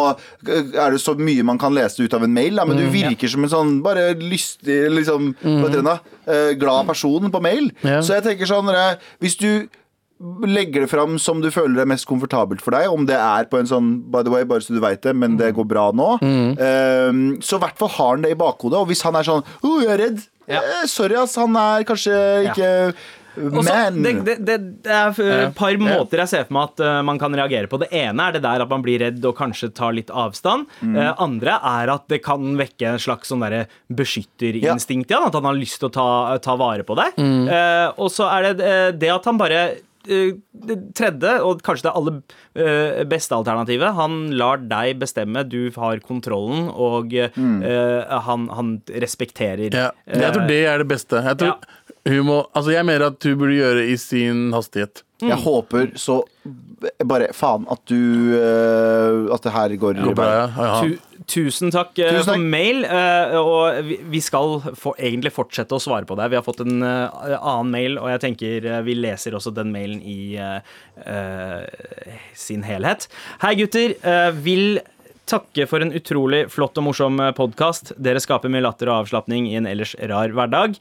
er det så mye man kan lese ut av en mail, da, men du virker som en sånn bare lystig, liksom, mm. da? Eh, glad person på mail. Ja. Så jeg tenker sånn eh, Hvis du legger det fram som du føler er mest komfortabelt for deg, om det er på en sånn By the way, bare så du vet det, men det går bra nå. eh, så i hvert fall har han det i bakhodet. Og hvis han er sånn Å, jeg er redd. Ja. Eh, sorry, ass. Han er kanskje ikke ja. så, Men det, det, det, det er et par måter jeg ser for meg at uh, man kan reagere på. Det ene er det der at man blir redd og kanskje tar litt avstand. Eh, andre er at det kan vekke en slags sånn beskytterinstinkt i han. At han har lyst til å ta, ta vare på deg. Eh, og så er det det at han bare det tredje, og kanskje det aller eh, beste alternativet, han lar deg bestemme. Du har kontrollen, og eh, han, han respekterer Ja. Jeg tror det er det beste. Jeg tror, Ja. hun må Altså, jeg mener at hun burde gjøre i sin hastighet. Jeg håper så bare faen at du eh, At det her går Går bra, ja. Ja, tusen takk eh, Tusen takk. for mail. eh, og vi, skal for, egentlig fortsette å svare på det. Vi har fått en eh, annen mail, og jeg tenker vi leser også den mailen i eh, sin helhet. Hei, gutter. Vil takke for en utrolig flott og morsom podkast. Dere skaper mye latter og avslapning i en ellers rar hverdag.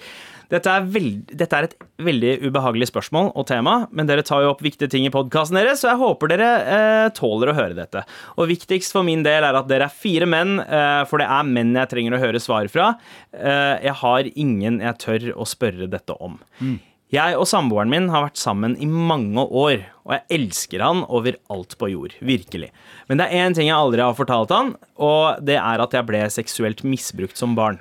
Dette er, veld, dette er et veldig ubehagelig spørsmål og tema, men dere tar jo opp viktige ting i podkasten deres, så jeg håper dere eh, tåler å høre dette. Og viktigst for min del er at dere er fire menn, eh, for det er menn jeg trenger å høre svar fra. Eh, jeg har ingen jeg tør å spørre dette om. Jeg og samboeren min har vært sammen i mange år, og jeg elsker han over alt på jord. Virkelig. Men det er én ting jeg aldri har fortalt han, og det er at jeg ble seksuelt misbrukt som barn.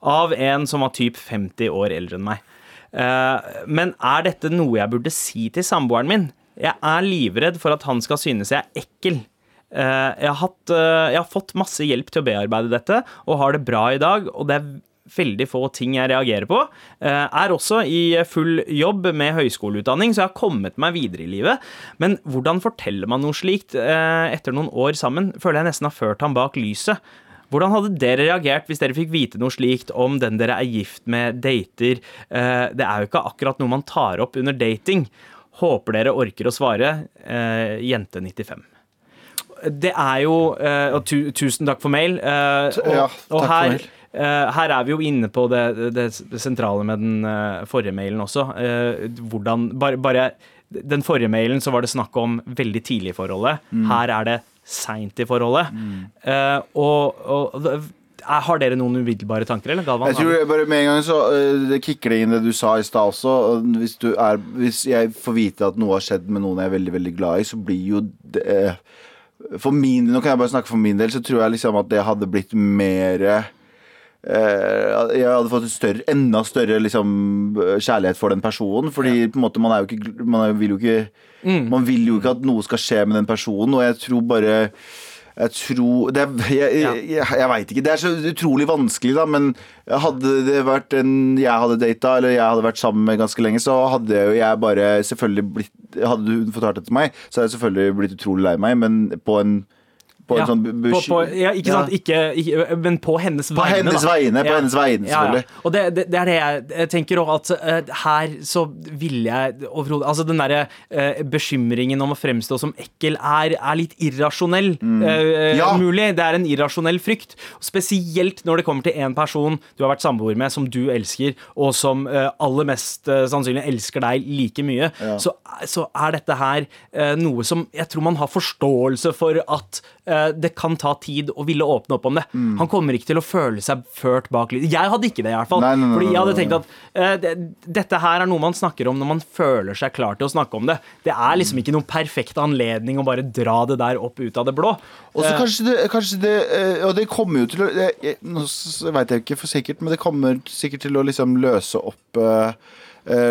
Av en som var typ 50 år eldre enn meg. Eh, men er dette noe jeg burde si til samboeren min? Jeg er livredd for at han skal synes jeg er ekkel. Eh, jeg, har hatt, eh, jeg har fått masse hjelp til å bearbeide dette, og har det bra i dag. Og det er veldig få ting jeg reagerer på. Jeg er også i full jobb med høyskoleutdanning, så jeg har kommet meg videre i livet. Men hvordan forteller man noe slikt etter noen år sammen? Føler jeg nesten har ført ham bak lyset. Hvordan hadde dere reagert hvis dere fikk vite noe slikt om den dere er gift med, dater? Eh, Det er jo ikke akkurat noe man tar opp under dating. Håper dere orker å svare. Eh, Jente95. Det er jo eh, Og tu, tusen takk for mail. eh, Og, Ja, takk for mail. her er vi jo inne på det, det, sentrale med den forrige mailen også. Hvordan bare, bare Den forrige mailen så var det snakk om veldig tidlig i forholdet. Mm. Her er det seint i forholdet. Eh, og, og er- har dere noen umiddelbare tanker, eller Galvan? Jeg tror jeg bare med en gang så uh, Det kicker det inn det du sa i stad også. Hvis, du er, hvis jeg får vite at noe har skjedd med noen jeg er veldig veldig glad i, så blir jo det eh, For min nå kan jeg bare snakke for min del, så tror jeg liksom at det hadde blitt mer eh, jeg hadde fått større, enda større liksom, kjærlighet for den personen. Fordi på en måte man er jo ikke Man er- vil jo ikke Man vil jo ikke at noe skal skje med den personen, og jeg tror bare jeg tror det Jeg, jeg, jeg, jeg veit ikke. Det er så utrolig vanskelig, da. Men hadde det vært en jeg hadde data, eller jeg hadde vært sammen med ganske lenge, så hadde jo jeg bare selvfølgelig blitt Hadde hun fortalt det til meg, så hadde jeg selvfølgelig blitt utrolig lei meg, men på en på en Ja, sånn på, på, ja, ikke sant? Ikke, ikke, men på hennes vegne. På hennes vegne, på hennes vegne, Ja, ja. selvfølgelig. Og det, det, det er det jeg, jeg tenker òg, at uh, her så ville jeg overhodet Altså den derre uh, bekymringen om å fremstå som ekkel er, er litt irrasjonell. eh, Ja. Mulig. Det er en irrasjonell frykt. Spesielt når det kommer til en person du har vært samboer med, som du elsker, og som eh, aller mest eh, sannsynlig elsker deg like mye, så, så er dette her eh, noe som jeg tror man har forståelse for at eh, det kan ta tid å ville åpne opp om det. Mm. Han kommer ikke til å føle seg ført bak lyset. Jeg hadde ikke det, i hvert fall. Nei, nei, nei, Fordi jeg hadde tenkt at uh, det, dette her er noe man snakker om når man føler seg klar til å snakke om det. Det er liksom Mm. ikke noen perfekt anledning å bare dra det der opp ut av det blå. Og så uh, kanskje det, kanskje det eh, Og det kommer jo til å Nå veit jeg ikke for sikkert, men det kommer sikkert til å liksom løse opp eh, eh,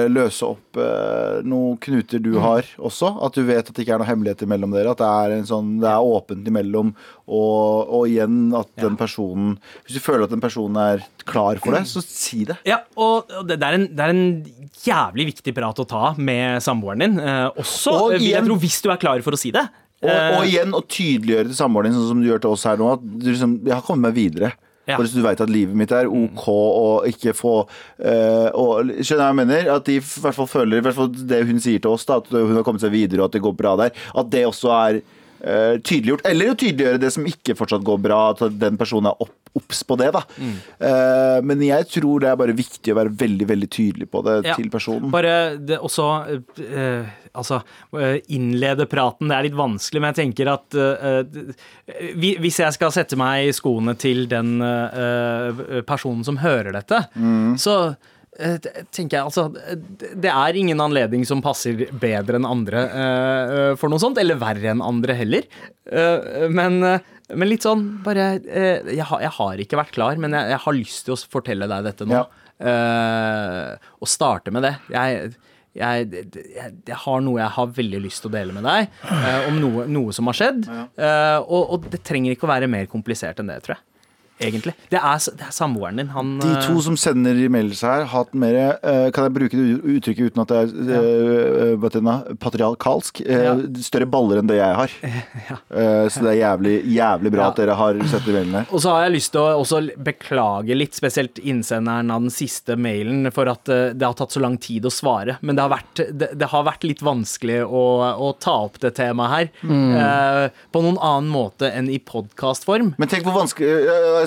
Løse opp eh, noen knuter Mm. du har også. At du vet at det ikke er noen hemmeligheter mellom dere. At det er, en sånn, det er åpent imellom. Og, og igjen at den personen Hvis du føler at den personen er klar for det, så si det. Ja, og det, er en, det er en jævlig viktig prat å ta med samboeren din. Eh, også, Og igjen, jeg tror, hvis du er klar for å si det. Og, Eh, og igjen å tydeliggjøre til samboeren din, sånn som du gjør til oss her nå, at du liksom, jeg har kommet meg videre. Ja. Bare så du vet at livet mitt er OK og ikke få eh, og, Skjønner jeg hva jeg mener? At de i hvert fall føler, i hvert fall det hun sier til oss, da, at hun har kommet seg videre og at det går bra der, at det også er tydeliggjort. Eller å tydeliggjøre det som ikke fortsatt går bra, at den personen er obs på det. da Mm. Eh, Men jeg tror det er bare viktig å være veldig veldig tydelig på det Ja. til personen. Bare det også eh, Altså, eh, innlede praten, det er litt vanskelig, men jeg tenker at eh, eh, Hvis jeg skal sette meg i skoene til den eh, personen som hører dette, så eh, tenker jeg altså Det er ingen anledning som passer bedre enn andre uh, for noe sånt, eller verre enn andre heller. Uh, men, uh, men litt sånn bare eh, jeg, har, jeg har ikke vært klar, men jeg, jeg har lyst til å fortelle deg dette nå. Ja. Eh, og starte med det. Jeg, jeg, jeg, har noe jeg har veldig lyst til å dele med deg, eh, om noe, noe som har skjedd. Eh, og, og det trenger ikke å være mer komplisert enn det, tror jeg. Egentlig. Det er, det er samboeren din. Han De eh, to som sender e-mails her, har hatt mer eh, Kan jeg bruke det uttrykket uten at det er uh, du, hva, patriarkalsk? Eh, Ja. Større baller enn det jeg har. [LAUGHS] Eh, så det er jævlig, jævlig bra Ja. at dere har sett de mailene. Og så har jeg lyst til å også beklage litt, spesielt innsenderen av den siste mailen, for at eh, det har tatt så lang tid å svare. Men det har vært, det, det har vært litt vanskelig å, å ta opp det temaet her eh, på noen annen måte enn i podkastform. Men tenk hvor vanskelig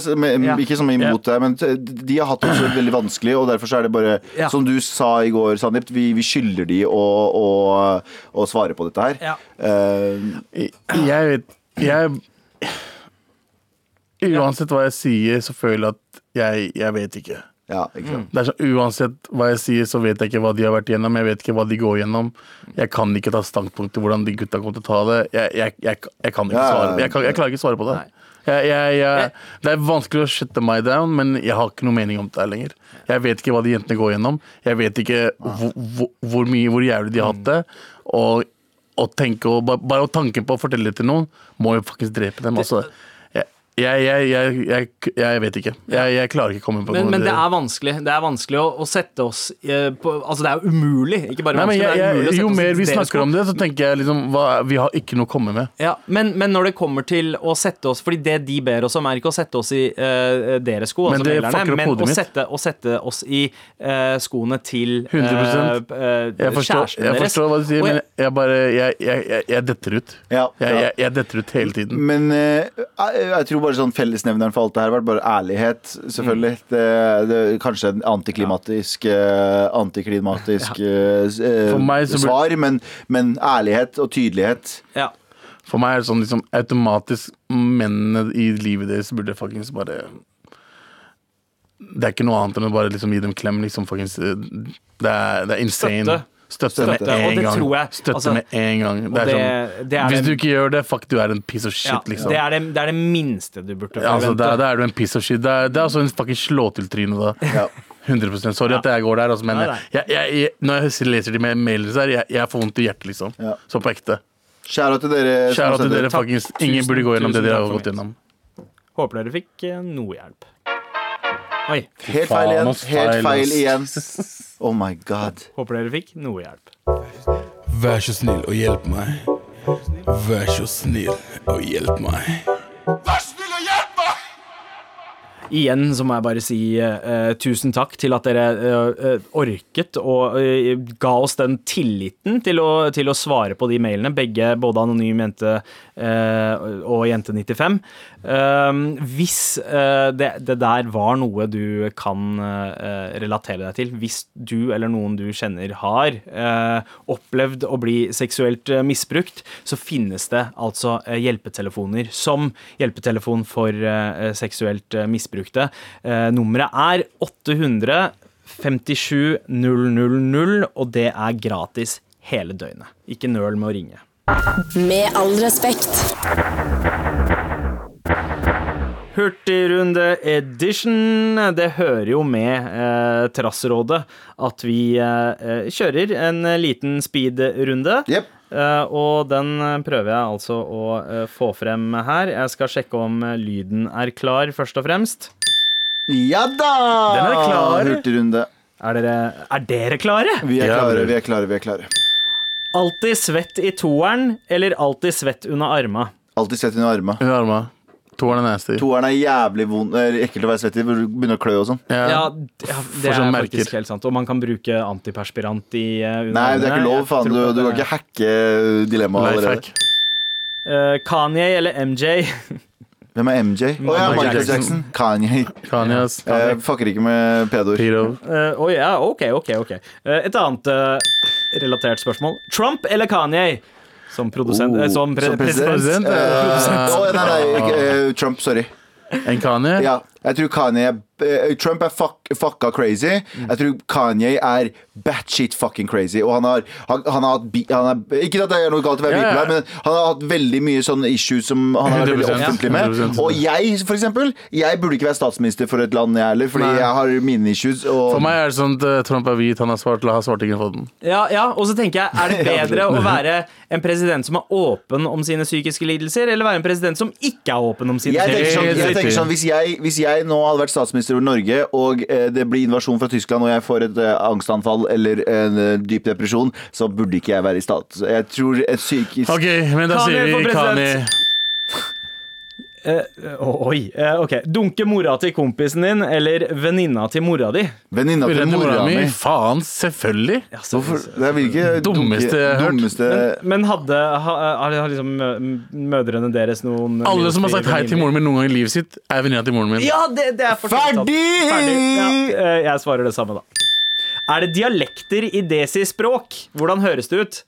Ja. Ikke som imot deg, men de har hatt det også veldig vanskelig, og derfor så er det bare Ja. Som du sa i går, Sandeep, vi, vi skylder de å, å, å svare på dette her. Ja. Eh, Jeg vet Jeg Uansett hva jeg sier, så føler jeg at jeg, jeg vet ikke. ja, ikke sant. Det er sånn, Uansett hva jeg sier, så vet jeg ikke hva de har vært gjennom. Jeg vet ikke hva de går gjennom. Jeg kan ikke ta standpunkt til hvordan de gutta kommer til å ta det. Jeg, jeg, jeg, jeg kan ikke svare. Jeg, klarer ikke å svare på det. Jeg, jeg, jeg, det er vanskelig å shutte meg down, men jeg har ikke noe mening om det her lenger. Jeg vet ikke hva de jentene går gjennom. Jeg vet ikke hvor, hvor, mye, hvor jævlig de har hatt det. Og, og tenke, og bare, bare tanken på å fortelle det til noen, må jo faktisk drepe dem. Altså, jeg, jeg, jeg, jeg, vet ikke. Jeg, jeg klarer ikke å komme på Men, noe men det er vanskelig Det er vanskelig å, å sette oss eh, på Altså, det er jo umulig. Ikke bare Nei, vanskelig, jeg, det er umulig å sette jo oss mer vi snakker om det, så tenker jeg liksom hva, Vi har ikke noe å komme med. Ja, men, men når det kommer til å sette oss Fordi det de ber oss om, er ikke å sette oss i uh, deres sko, Men altså opp men å sette, å sette oss i uh, skoene til uh, 100%. eh, Jeg forstår, kjæresten jeg forstår hva du sier, men jeg bare Jeg, jeg, jeg, jeg detter ut. Ja, Jeg, ja. jeg, jeg detter ut hele tiden. Men eh, jeg, jeg tror bare sånn fellesnevneren for alt det her har vært bare ærlighet, selvfølgelig. Det, det er Kanskje en antiklimatisk, ja. antiklimatisk ja. eh, så blir- svar, men, men ærlighet og tydelighet. ja. For meg er det sånn liksom automatisk Mennene i livet deres burde fuckings bare Det er ikke noe annet enn å bare liksom gi dem klem. Liksom fuckings Det er, det er insane. Støtte. Støtte, Støtte, med og en det gang. tror jeg, Støtte altså, med en gang. Det er det- sånn, det er hvis det- du ikke gjør det, fuck, du er en piece of shit, Ja, liksom. det, er det, det er det minste du burde Ja, altså, forvente. da, da er du en piece of shit. Det er, det er altså en fucking slå-til-tryne, da. Ja. 100% Sorry at jeg går der, altså, men Nei, nei. Jeg, jeg, jeg, når jeg leser de med mailene der, jeg, jeg får vondt i hjertet, liksom. Ja. Så på ekte. Kjære til dere. Kjære til dere, fuckings. Ingen burde gå gjennom det dere har gått gjennom. Håper dere fikk eh, noe hjelp. Oi. Helt feil igjen. Helt feil, igjen. [LAUGHS] Oh my god. Håper dere fikk noe hjelp. Vær så snill og hjelp meg. Vær så snill og hjelp meg. Igjen så må jeg bare si uh, tusen takk til at dere uh, orket og uh, ga oss den tilliten til å, til å svare på de mailene. Begge, både Anonym jente og Jente95. Um, hvis det, det der var noe du kan relatere deg til, hvis du eller noen du kjenner har opplevd å bli seksuelt misbrukt, så finnes det altså hjelpetelefoner som hjelpetelefon for seksuelt eh, misbrukte. Eh, nummeret er 800 57 000, og det er gratis hele døgnet. Ikke nøl med å ringe. Med all respekt. Hurtigrunde edition. Det hører jo med eh, Trassrådet at vi eh, kjører en liten speedrunde. Jepp. Eh, og den prøver jeg altså å eh, få frem her. Jeg skal sjekke om eh, lyden er klar, først og fremst. Ja da! Den er klar. Hurtigrunde. Er dere, er dere klare? Vi er klare, vi er klare. vi er klare Alltid svett i toeren, eller alltid svett under arma? Alltid svett under armene. Under arma. Toeren er nasty. Toeren er jævlig vond, er ekkelt å være svett i. Begynner å klø og sånn. Ja. Ja, det er sånn faktisk merker. helt sant. Og man kan bruke antiperspirant i uh, Nei, det er ikke lov, faen. Du, du kan ikke hacke dilemmaet allerede. Eh, Kanye eller MJ? [LAUGHS] Hvem er MJ? Å ja, Michael Jackson. Jackson. Kanye. Kanye. Eh, fucker ikke med pedoer. Pedo. Eh, ja, ok, ok, ok. Uh, et annet uh, relatert spørsmål. Trump eller Kanye? Som produsent Oh, eh, Som, pre som president? president. Uh, eh, nei, nei, eh, Trump. Sorry. En Kanye? Ja, Jeg tror Kanye eh, Trump er fuck, fucka crazy. Jeg tror Kanye er batshit fucking crazy. Og han har, han, han har hatt han er, Ikke at det er noe galt å være bipolar, men han har hatt veldig mye sånne issues som han har vært veldig 100%, offentlig med. Og jeg, for eksempel, jeg burde ikke være statsminister for et land, jeg heller, fordi Nei. jeg har mine issues. Og For meg er det sånn at eh, Trump er hvit, han er svart, la ha svartingen få den. Ja, ja, og så tenker jeg, er det [LAUGHS] bedre å være en president som er åpen om sine psykiske lidelser, eller være en president som ikke er åpen om sine jeg tenker psykiske sånn, jeg tenker sånn hvis, jeg, hvis jeg nå hadde vært statsminister over Norge, og eh, det blir invasjon fra Tyskland, og jeg får et eh, angstanfall eller en eh, dyp depresjon, så burde ikke jeg være i stat. Jeg tror et psykisk OK, men da sier vi Kanye. Eh, oi. eh, ok. Dunke mora til kompisen din eller venninna til mora di? Venninna til Venninna mora mi. Faen, selvfølgelig. Hvorfor? Det er ikke Dummeste jeg har hørt. Men, Men hadde ha, har, liksom mødrene deres noen Alle som har sagt hei til moren min noen gang i livet sitt, er venninna til moren min. Ja, det, det er. Ferdig! Ferdig. Ja, jeg svarer det samme, da. Er det dialekter i desi-språk? Hvordan høres det ut?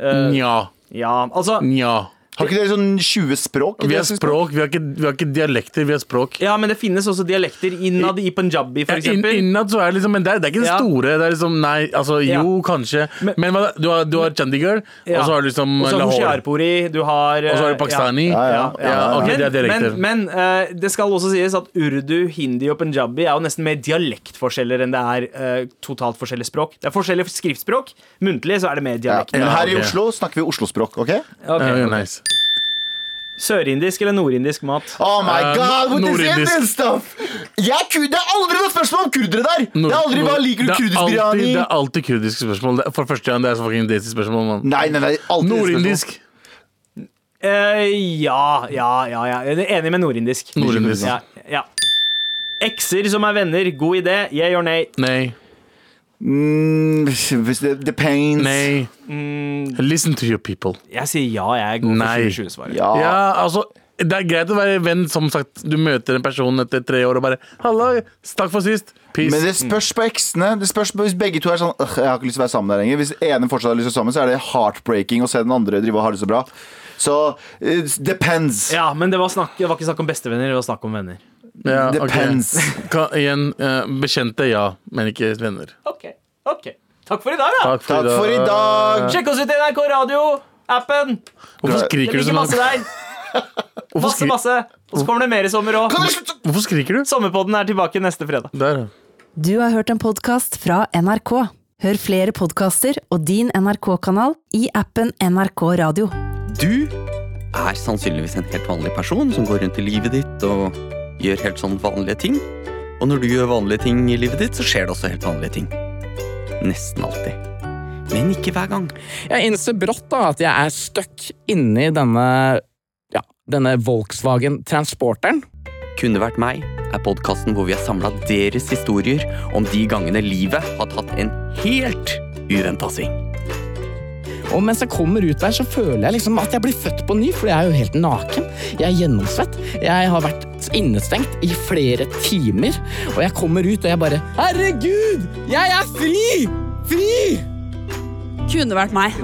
Nja. ja, altså Nja. Har ikke dere sånn 20 språk? Vi har språk, vi har, ikke, vi har ikke dialekter, vi har språk. Ja, men det finnes også dialekter innad i punjabi, for Ja, inn, eksempel. innad så er det liksom Men det er, det er ikke det Ja. store. Det er liksom Nei, altså jo, Ja. kanskje. Men- Men, du, har, du har Chandigarh, Ja. og så har du liksom Og så Lahore. du har Og så har eh, du pakistani. Ja, ja. Ja, ok, men, det er dialekter. men, men uh, det skal også sies at urdu, hindi og punjabi er jo nesten mer dialektforskjeller enn det er uh, totalt forskjellige språk. Det er forskjellige skriftspråk. Muntlig så er det mer dialekt. Men Ja, her i. Oslo snakker vi Oslo-språk, OK? Ok. Uh, nice. Sørindisk eller nordindisk mat? Oh my Eh, god, what is. Indian stuff? Jeg er det er aldri noe spørsmål om kurdere der! Det er aldri hva liker du kurdisk biryani? Det er alltid kurdiske spørsmål. For første gang det er så fucking desi-spørsmål. mann. Nei, nei, nei, alltid Nordindisk. Eh, ja, ja, ja, ja. Jeg er enig med nordindisk. Nordindisk. Ja, ja. Ekser som er venner, god idé. Yeah or nay? Nei. Mm, the det depends. Nei. Listen to your people. Jeg sier ja, jeg går Nei. for 2020-svaret. Ja. Ja, altså det er greit å være venn, som sagt. Du møter en person etter tre år og bare 'Halla, takk for sist'. Peace. Men det spørs på eksene. Det spørs på Hvis begge to er sånn Jeg har ikke lyst til å være sammen der lenger. Hvis ene fortsatt har lyst til å være sammen, så er det heartbreaking å se den andre drive og ha det så bra. Så it depends. Ja, men det var, snakk, det var ikke snakk om bestevenner, det var snakk om venner. Ja, Depends. Depends. Ka, igjen, eh, bekjente, ja, men ikke venner. Ok, ok Takk for i dag, da. Takk for, Takk for i dag. Sjekk oss ut i NRK Radio-appen. Hvorfor skriker du sånn? så masse der. [LAUGHS] Masse, masse. Og så kommer det mer i sommer òg. Kan hvorfor skriker du? Sommerpodden er tilbake neste fredag. Der. Du har hørt en podkast fra NRK. Hør flere podkaster og din NRK-kanal i appen NRK Radio. Du er sannsynligvis en helt vanlig person som går rundt i livet ditt og gjør helt sånn vanlige ting. Og når du gjør vanlige ting i livet ditt, så skjer det også helt vanlige ting. Nesten alltid. Men ikke hver gang. Jeg innser brått da at jeg er stuck inni denne, ja, denne Volkswagen Transporteren. Kunne vært meg er podkasten hvor vi har samla deres historier om de gangene livet har tatt en helt uventa sving. Og mens jeg kommer ut der, så føler jeg liksom at jeg blir født på ny, for jeg er jo helt naken. Jeg er gjennomsvett. Jeg har vært innestengt i flere timer, og jeg kommer ut og jeg bare Herregud! Jeg er fri! Fri! Kunne vært meg.